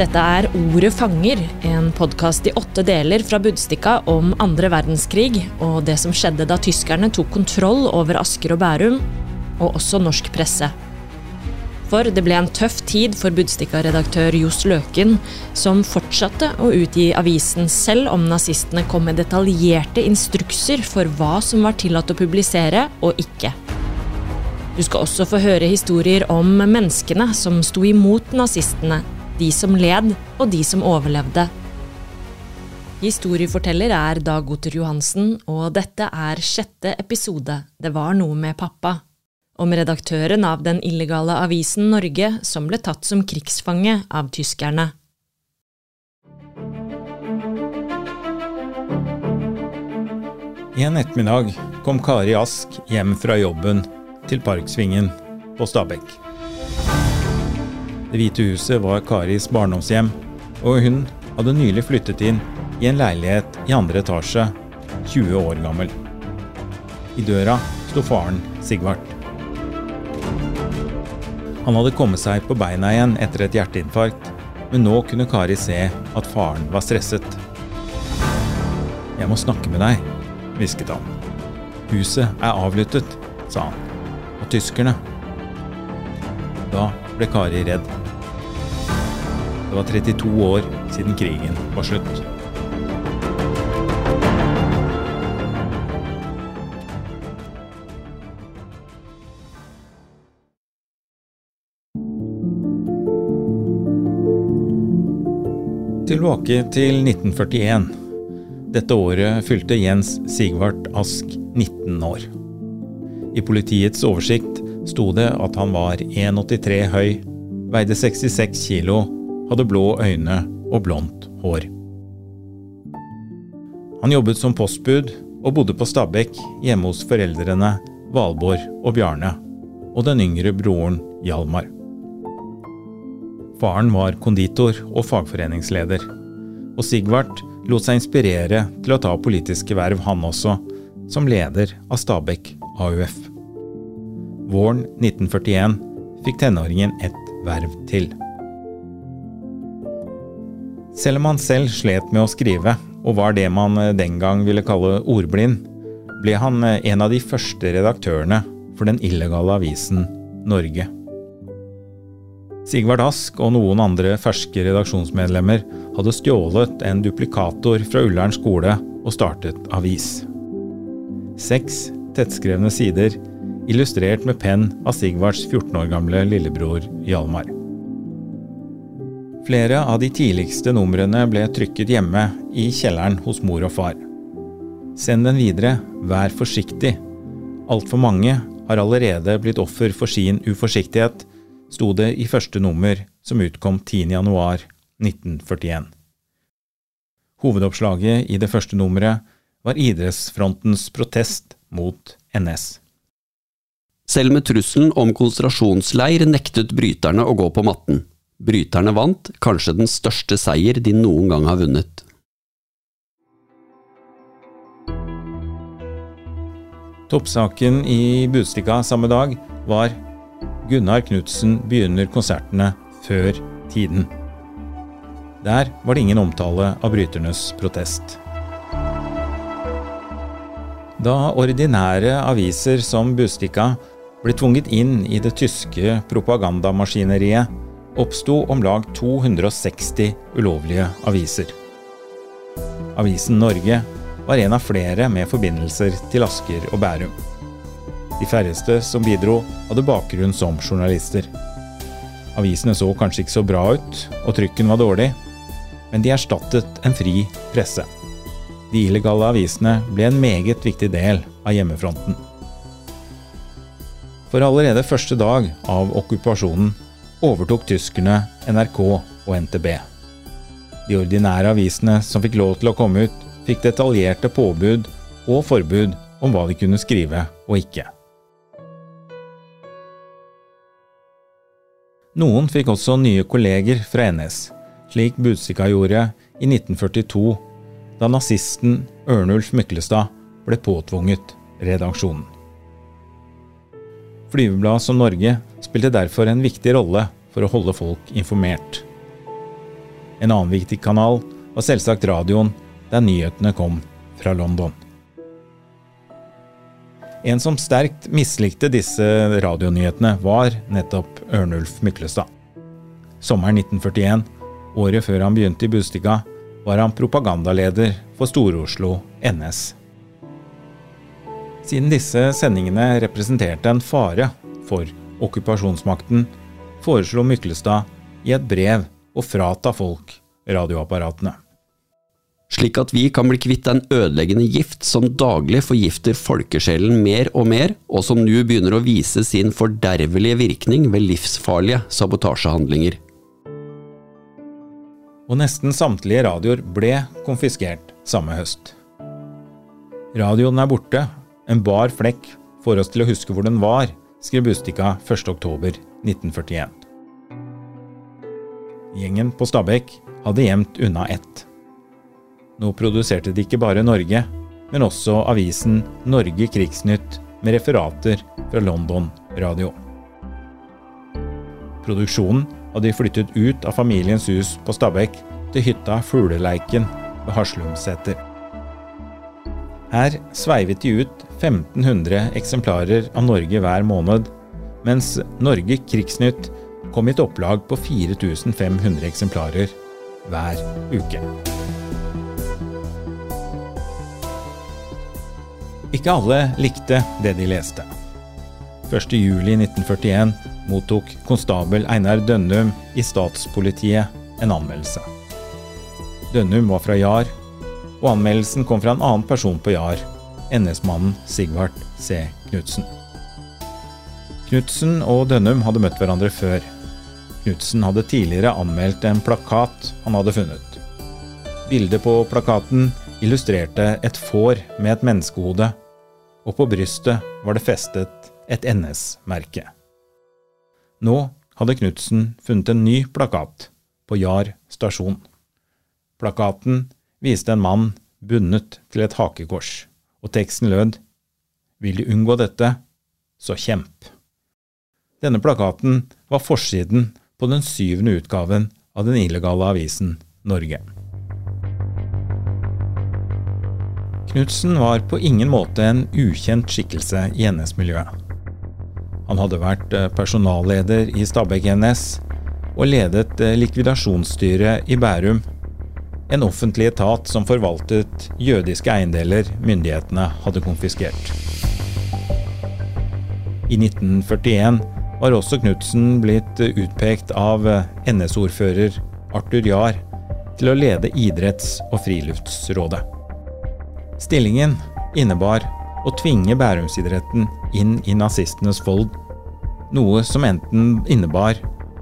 Dette er Ordet fanger, en podkast i åtte deler fra Budstikka om andre verdenskrig og det som skjedde da tyskerne tok kontroll over Asker og Bærum, og også norsk presse. For det ble en tøff tid for Budstikka-redaktør Johs Løken, som fortsatte å utgi avisen selv om nazistene kom med detaljerte instrukser for hva som var tillatt å publisere og ikke. Du skal også få høre historier om menneskene som sto imot nazistene, de som led, og de som overlevde. Historieforteller er Dag Otter Johansen, og dette er sjette episode Det var noe med pappa. Om redaktøren av den illegale avisen Norge som ble tatt som krigsfange av tyskerne. En ettermiddag kom Kari Ask hjem fra jobben til Parksvingen på Stabekk. Det hvite huset var Karis barndomshjem, og hun hadde nylig flyttet inn i en leilighet i andre etasje, 20 år gammel. I døra sto faren Sigvart. Han hadde kommet seg på beina igjen etter et hjerteinfarkt, men nå kunne Kari se at faren var stresset. Jeg må snakke med deg, hvisket han. Huset er avlyttet, sa han. Og tyskerne. Da ble Kari redd. Det var 32 år siden krigen var slutt. Tilbake til 1941. Dette året fylte Jens Sigvart Ask 19 år. I politiets oversikt sto det at han var 1,83 høy, veide 66 kilo, hadde blå øyne og blondt hår. Han jobbet som postbud og bodde på Stabekk hjemme hos foreldrene Valborg og Bjarne, og den yngre broren Hjalmar. Faren var konditor og fagforeningsleder, og Sigvart lot seg inspirere til å ta politiske verv, han også, som leder av Stabekk AUF. Våren 1941 fikk tenåringen et verv til. Selv om han selv slet med å skrive, og var det man den gang ville kalle ordblind, ble han en av de første redaktørene for den illegale avisen Norge. Sigvard Ask og noen andre ferske redaksjonsmedlemmer hadde stjålet en duplikator fra Ullern skole og startet avis. Seks tettskrevne sider, illustrert med penn av Sigvards 14 år gamle lillebror Hjalmar. Flere av de tidligste numrene ble trykket hjemme i kjelleren hos mor og far. Send den videre, vær forsiktig. Altfor mange har allerede blitt offer for sin uforsiktighet, sto det i første nummer som utkom 10.1.1941. Hovedoppslaget i det første nummeret var idrettsfrontens protest mot NS. Selv med trusselen om konsentrasjonsleir nektet bryterne å gå på matten. Bryterne vant, kanskje den største seier de noen gang har vunnet. Toppsaken i Budstikka samme dag var Gunnar Knutsen begynner konsertene før tiden. Der var det ingen omtale av bryternes protest. Da ordinære aviser som Budstikka ble tvunget inn i det tyske propagandamaskineriet, oppsto om lag 260 ulovlige aviser. Avisen Norge var en av flere med forbindelser til Asker og Bærum. De færreste som bidro, hadde bakgrunn som journalister. Avisene så kanskje ikke så bra ut, og trykken var dårlig, men de erstattet en fri presse. De illegale avisene ble en meget viktig del av hjemmefronten. For allerede første dag av okkupasjonen overtok tyskerne NRK og NTB. De ordinære avisene som fikk lov til å komme ut, fikk detaljerte påbud og forbud om hva de kunne skrive og ikke. Noen fikk også nye kolleger fra NS, slik Budsika gjorde i 1942, da nazisten Ørnulf Myklestad ble påtvunget redaksjonen. Flyveblad som Norge spilte derfor en viktig rolle for å holde folk informert. En annen viktig kanal var selvsagt radioen, der nyhetene kom fra London. En som sterkt mislikte disse radionyhetene, var nettopp Ørnulf Myklestad. Sommeren 1941, året før han begynte i Bustika, var han propagandaleder for Stor-Oslo NS. Siden disse sendingene representerte en fare for okkupasjonsmakten, foreslo Myklestad i et brev å frata folk radioapparatene. Slik at vi kan bli kvitt en ødeleggende gift som daglig forgifter folkesjelen mer og mer, og som nå begynner å vise sin fordervelige virkning ved livsfarlige sabotasjehandlinger. Og nesten samtlige radioer ble konfiskert samme høst. Radioen er borte, en bar flekk får oss til å huske hvor den var, skrev Bustika 1.10.1941. Gjengen på Stabekk hadde gjemt unna ett. Nå produserte de ikke bare Norge, men også avisen Norge Krigsnytt med referater fra London Radio. Produksjonen hadde de flyttet ut av familiens hus på Stabekk til hytta Fugleleiken ved Haslumseter. Her sveivet de ut 1500 eksemplarer av Norge hver måned, mens Norge Krigsnytt kom i et opplag på 4500 eksemplarer hver uke. Ikke alle likte det de leste. 1.7.1941 mottok konstabel Einar Dønnum i statspolitiet en anmeldelse. Dønnum var fra Jar, og anmeldelsen kom fra en annen person på Jar, NS-mannen Sigvart C. Knutsen. Knutsen og Dønnum hadde møtt hverandre før. Knutsen hadde tidligere anmeldt en plakat han hadde funnet. Bildet på plakaten illustrerte et får med et menneskehode, og på brystet var det festet et NS-merke. Nå hadde Knutsen funnet en ny plakat på Jar stasjon. Plakaten viste en mann bundet til et hakekors, og teksten lød Vil du unngå dette, så kjemp. Denne plakaten var forsiden på den syvende utgaven av den illegale avisen Norge. Knutsen var på ingen måte en ukjent skikkelse i NS-miljøet. Han hadde vært personalleder i Stabekk NS og ledet likvidasjonsstyret i Bærum en offentlig etat som forvaltet jødiske eiendeler myndighetene hadde konfiskert. I 1941 var også Knutsen blitt utpekt av NS-ordfører Arthur Jahr til å lede idretts- og friluftsrådet. Stillingen innebar å tvinge Bærumsidretten inn i nazistenes fold, noe som enten innebar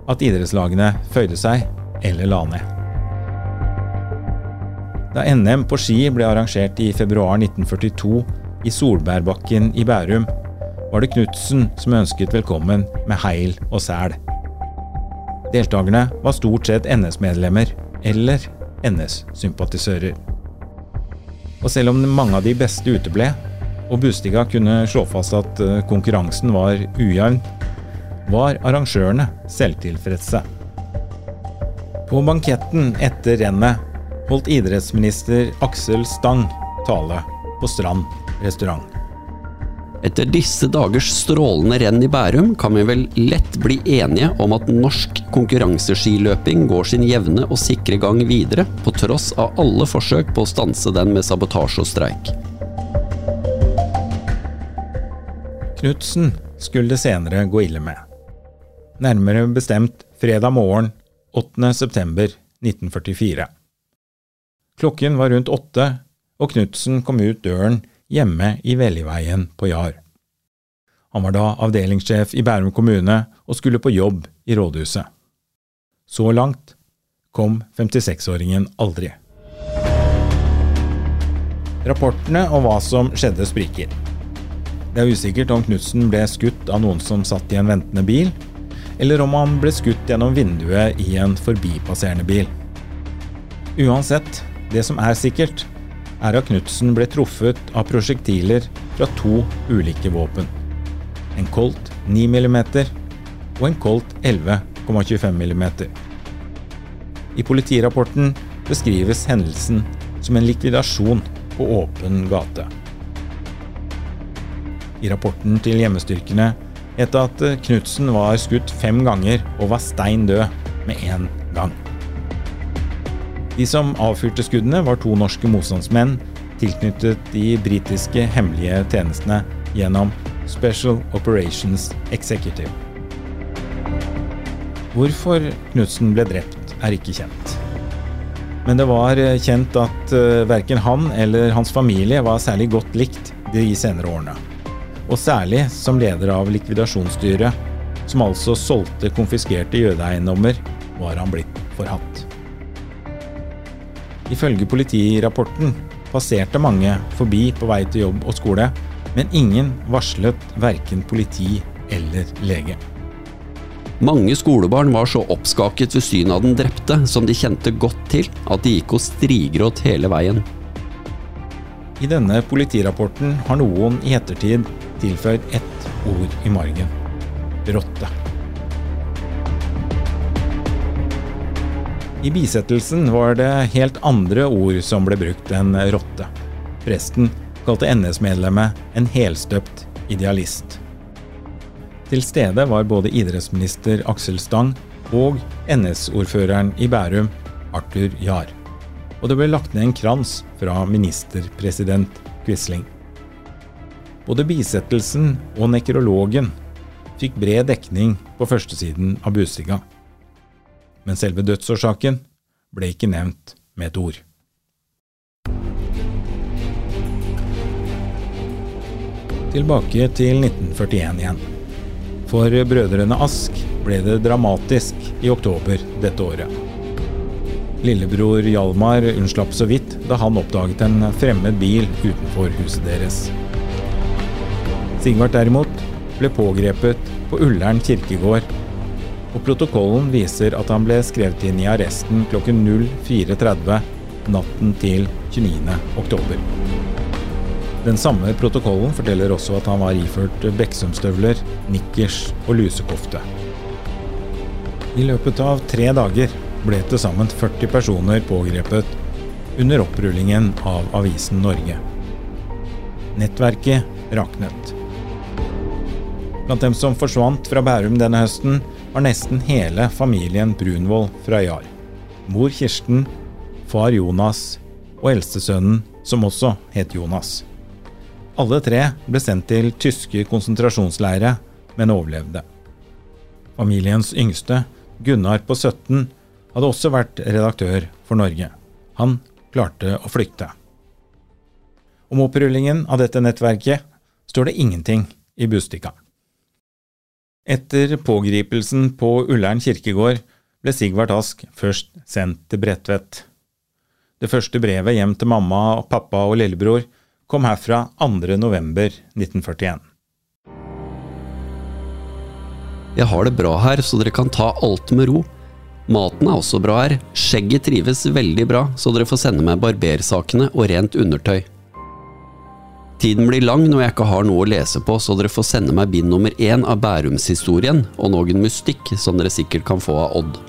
at idrettslagene føyde seg eller la ned. Da NM på ski ble arrangert i februar 1942 i Solbærbakken i Bærum, var det Knutsen som ønsket velkommen med heil og sæl. Deltakerne var stort sett NS-medlemmer eller NS-sympatisører. Og selv om mange av de beste uteble, og Bustiga kunne slå fast at konkurransen var ujevn, var arrangørene selvtilfredse. På banketten etter rennet holdt idrettsminister Aksel Stang tale på Strand restaurant. Etter disse dagers strålende renn i Bærum kan vi vel lett bli enige om at norsk konkurranseskiløping går sin jevne og sikre gang videre, på tross av alle forsøk på å stanse den med sabotasje og streik. Knutsen skulle det senere gå ille med. Nærmere bestemt fredag morgen 8. september 1944. Klokken var rundt åtte, og Knutsen kom ut døren hjemme i Velliveien på Jar. Han var da avdelingssjef i Bærum kommune og skulle på jobb i rådhuset. Så langt kom 56-åringen aldri. Rapportene om hva som skjedde, spriker. Det er usikkert om Knutsen ble skutt av noen som satt i en ventende bil, eller om han ble skutt gjennom vinduet i en forbipasserende bil. Uansett, det som er sikkert, er at Knutsen ble truffet av prosjektiler fra to ulike våpen. En Colt 9 mm og en Colt 11,25 mm. I politirapporten beskrives hendelsen som en likvidasjon på åpen gate. I rapporten til hjemmestyrkene het det at Knutsen var skutt fem ganger og var stein død med én gang. De som avfyrte skuddene, var to norske motstandsmenn tilknyttet de britiske hemmelige tjenestene gjennom Special Operations Executive. Hvorfor Knutsen ble drept, er ikke kjent. Men det var kjent at uh, verken han eller hans familie var særlig godt likt de senere årene. Og særlig som leder av likvidasjonsstyret, som altså solgte konfiskerte jødeeiendommer, var han blitt forhatt. Ifølge politirapporten passerte mange forbi på vei til jobb og skole, men ingen varslet verken politi eller lege. Mange skolebarn var så oppskaket ved synet av den drepte, som de kjente godt til, at de gikk og strigråt hele veien. I denne politirapporten har noen i ettertid tilføyd ett ord i margen rotte. I bisettelsen var det helt andre ord som ble brukt enn rotte. Presten kalte NS-medlemmet en helstøpt idealist. Til stede var både idrettsminister Aksel Stang og NS-ordføreren i Bærum, Arthur Jahr. Og det ble lagt ned en krans fra ministerpresident Quisling. Både bisettelsen og nekrologen fikk bred dekning på førstesiden av Bustiga men selve dødsårsaken ble ikke nevnt med et ord. Tilbake til 1941 igjen. For brødrene Ask ble det dramatisk i oktober dette året. Lillebror Hjalmar unnslapp så vidt da han oppdaget en fremmed bil utenfor huset deres. Sigvart derimot ble pågrepet på Ullern kirkegård og protokollen viser at han ble skrevet inn i arresten klokken 04.30 natten til 29. oktober. Den samme protokollen forteller også at han var iført Beksumstøvler, nikkers og lusekofte. I løpet av tre dager ble til sammen 40 personer pågrepet under opprullingen av avisen Norge. Nettverket raknet. Blant dem som forsvant fra Bærum denne høsten, var nesten hele familien Brunvoll fra Jar. Mor Kirsten, far Jonas og eldstesønnen, som også het Jonas. Alle tre ble sendt til tyske konsentrasjonsleire, men overlevde. Familiens yngste, Gunnar på 17, hadde også vært redaktør for Norge. Han klarte å flykte. Om opprullingen av dette nettverket står det ingenting i Bustika. Etter pågripelsen på Ullern kirkegård ble Sigvart Ask først sendt til Bredtvet. Det første brevet hjem til mamma, pappa og lillebror kom herfra 2.11.1941. Jeg har det bra her, så dere kan ta alt med ro. Maten er også bra her, skjegget trives veldig bra, så dere får sende meg barbersakene og rent undertøy. Tiden blir lang når jeg ikke har noe å lese på, så dere får sende meg bind nummer én av Bærumshistorien og noen mystikk som dere sikkert kan få av Odd.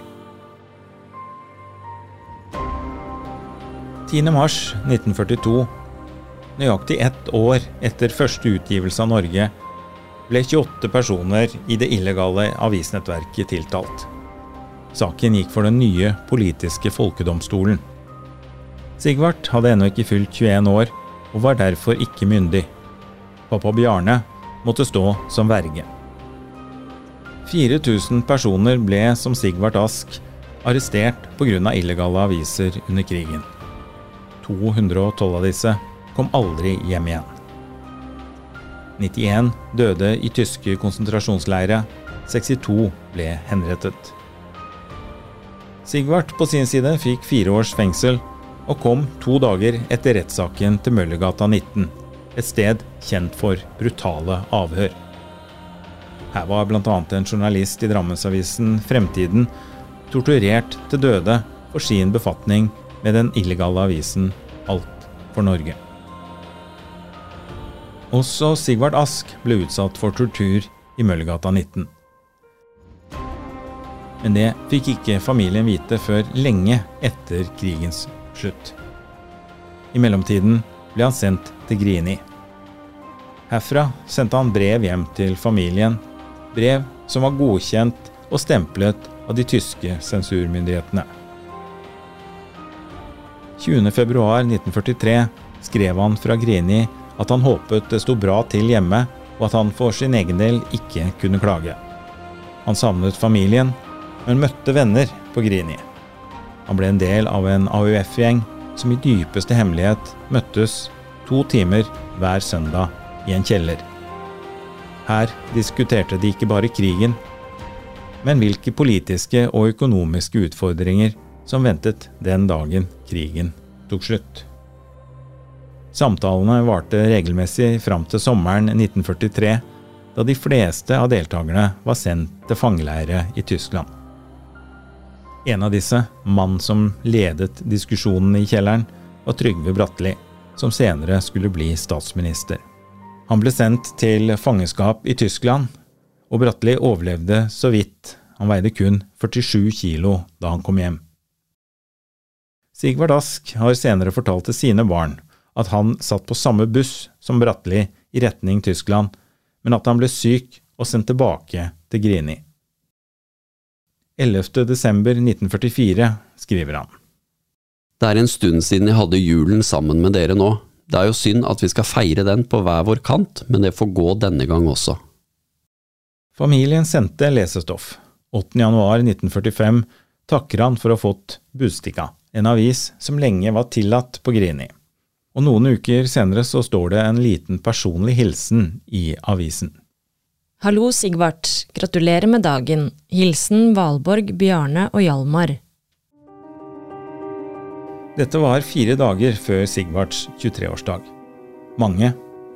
10. mars 1942, nøyaktig ett år etter første utgivelse av Norge, ble 28 personer i det illegale avisnettverket tiltalt. Saken gikk for den nye politiske folkedomstolen. Sigvart hadde ennå ikke fylt 21 år og var derfor ikke myndig. Pappa Bjarne måtte stå som verge. 4000 personer ble, som Sigvart Ask, arrestert pga. illegale aviser under krigen. 212 av disse kom aldri hjem igjen. 91 døde i tyske konsentrasjonsleire, 62 ble henrettet. Sigvart på sin side fikk fire års fengsel og kom to dager etter rettssaken til Møllergata 19, et sted kjent for brutale avhør. Her var bl.a. en journalist i Drammensavisen Fremtiden torturert til døde for sin befatning med den illegale avisen Alt for Norge. Også Sigvard Ask ble utsatt for tortur i Møllergata 19. Men det fikk ikke familien vite før lenge etter krigens slutt. I mellomtiden ble han sendt til Grini. Herfra sendte han brev hjem til familien, brev som var godkjent og stemplet av de tyske sensurmyndighetene. 20.2.1943 skrev han fra Grini at han håpet det sto bra til hjemme, og at han for sin egen del ikke kunne klage. Han savnet familien, men møtte venner på Grini. Han ble en del av en AUF-gjeng som i dypeste hemmelighet møttes to timer hver søndag i en kjeller. Her diskuterte de ikke bare krigen, men hvilke politiske og økonomiske utfordringer som ventet den dagen krigen tok slutt. Samtalene varte regelmessig fram til sommeren 1943, da de fleste av deltakerne var sendt til fangeleire i Tyskland. En av disse, mannen som ledet diskusjonen i kjelleren, var Trygve Bratteli, som senere skulle bli statsminister. Han ble sendt til fangenskap i Tyskland, og Bratteli overlevde så vidt, han veide kun 47 kilo da han kom hjem. Sigvard Ask har senere fortalt til sine barn at han satt på samme buss som Bratteli i retning Tyskland, men at han ble syk og sendt tilbake til Grini. 11. desember 1944 skriver han. Det er en stund siden jeg hadde julen sammen med dere nå. Det er jo synd at vi skal feire den på hver vår kant, men det får gå denne gang også. Familien sendte lesestoff. 8. januar 1945 takker han for å ha fått Budstikka, en avis som lenge var tillatt på Grini. Og noen uker senere så står det en liten personlig hilsen i avisen. Hallo, Sigvart. Gratulerer med dagen. Hilsen Valborg, Bjarne og Hjalmar. Dette var fire dager før Sigvarts 23-årsdag. Mange,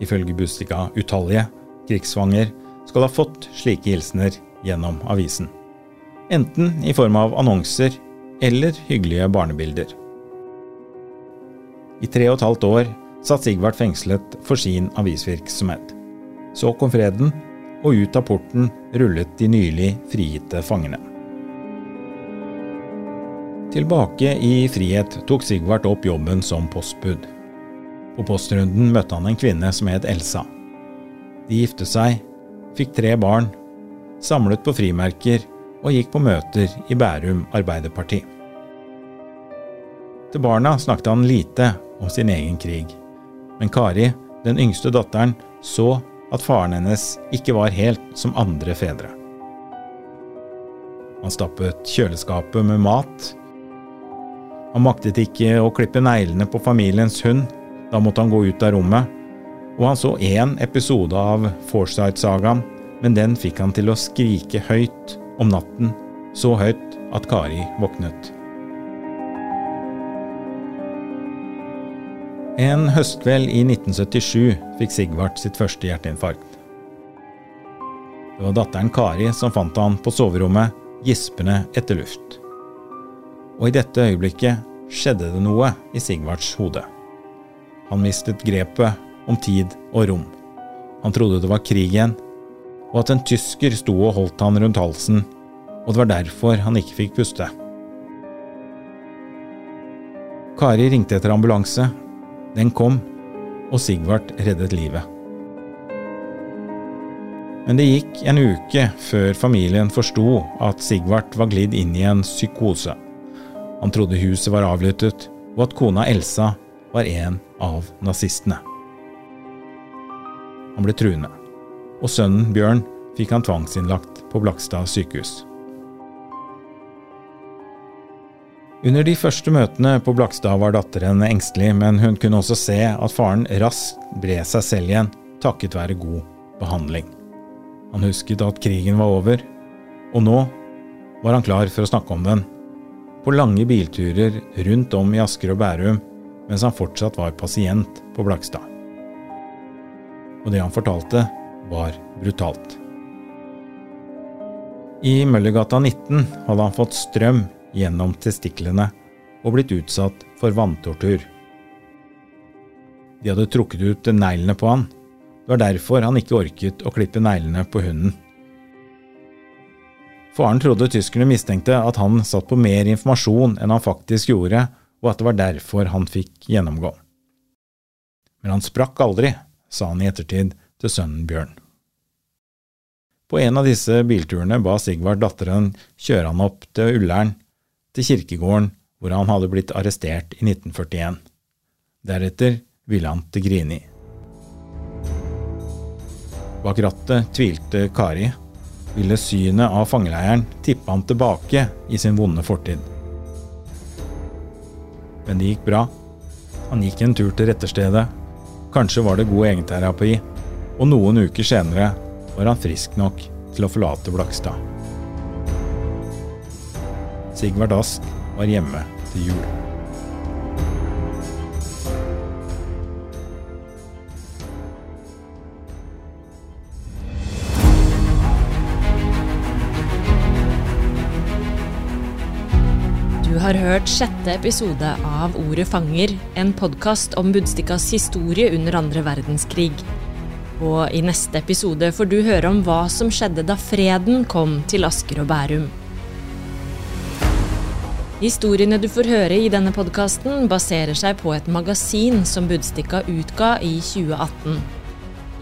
ifølge Bustika utallige, krigsfanger skal ha fått slike hilsener gjennom avisen. Enten i form av annonser eller hyggelige barnebilder. I tre og et halvt år satt Sigvart fengslet for sin avisvirksomhet. Så kom freden, og ut av porten rullet de nylig frigitte fangene. Tilbake i frihet tok Sigvart opp jobben som postbud. På postrunden møtte han en kvinne som het Elsa. De gifte seg, fikk tre barn, samlet på frimerker og gikk på møter i Bærum Arbeiderparti. Til barna snakket han lite om sin egen krig, men Kari, den yngste datteren, så at faren hennes ikke var helt som andre fedre. Han stappet kjøleskapet med mat. Han maktet ikke å klippe neglene på familiens hund, da måtte han gå ut av rommet, og han så én episode av Forsight-sagaen, men den fikk han til å skrike høyt om natten, så høyt at Kari våknet. En høstkveld i 1977 fikk Sigvart sitt første hjerteinfarkt. Det var datteren Kari som fant han på soverommet, gispende etter luft. Og i dette øyeblikket skjedde det noe i Sigvarts hode. Han mistet grepet om tid og rom. Han trodde det var krig igjen, og at en tysker sto og holdt han rundt halsen, og det var derfor han ikke fikk puste. Kari ringte etter ambulanse. Den kom, og Sigvart reddet livet. Men det gikk en uke før familien forsto at Sigvart var glidd inn i en psykose. Han trodde huset var avlyttet, og at kona Elsa var en av nazistene. Han ble truende og sønnen Bjørn fikk han tvangsinnlagt på Blakstad sykehus. Under de første møtene på Blakstad var datteren engstelig, men hun kunne også se at faren raskt bred seg selv igjen, takket være god behandling. Han husket at krigen var over, og nå var han klar for å snakke om den. På lange bilturer rundt om i Asker og Bærum mens han fortsatt var pasient på Blakstad. Og det han fortalte, var brutalt. I Møllergata 19 hadde han fått strøm gjennom testiklene og blitt utsatt for vanntortur. De hadde trukket ut neglene på han. Det var derfor han ikke orket å klippe neglene på hunden. Faren trodde tyskerne mistenkte at han satt på mer informasjon enn han faktisk gjorde, og at det var derfor han fikk gjennomgå. Men han sprakk aldri, sa han i ettertid til sønnen Bjørn. På en av disse bilturene ba Sigvard datteren kjøre han opp til Ullern, til kirkegården hvor han hadde blitt arrestert i 1941. Deretter ville han til Grini. Bak rattet tvilte Kari. Ville synet av fangeleiren tippe han tilbake i sin vonde fortid. Men det gikk bra. Han gikk en tur til retterstedet. Kanskje var det god egenterapi, og noen uker senere var han frisk nok til å forlate Blakstad. Sigvard Ask var hjemme til jul. Du har hørt sjette episode av Ordet fanger, en podkast om Budstikkas historie under andre verdenskrig. Og i neste episode får du høre om hva som skjedde da freden kom til Asker og Bærum. Historiene du får høre i denne podkasten, baserer seg på et magasin som Budstikka utga i 2018.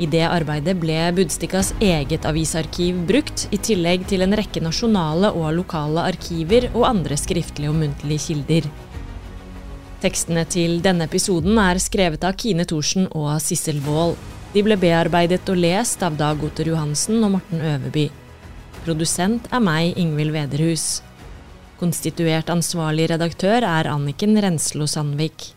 I det arbeidet ble Budstikkas eget avisarkiv brukt, i tillegg til en rekke nasjonale og lokale arkiver og andre skriftlige og muntlige kilder. Tekstene til denne episoden er skrevet av Kine Thorsen og Sissel Wold. De ble bearbeidet og lest av Dag Otter Johansen og Morten Øverby. Produsent er meg, Ingvild Vederhus. Konstituert ansvarlig redaktør er Anniken Renslo Sandvik.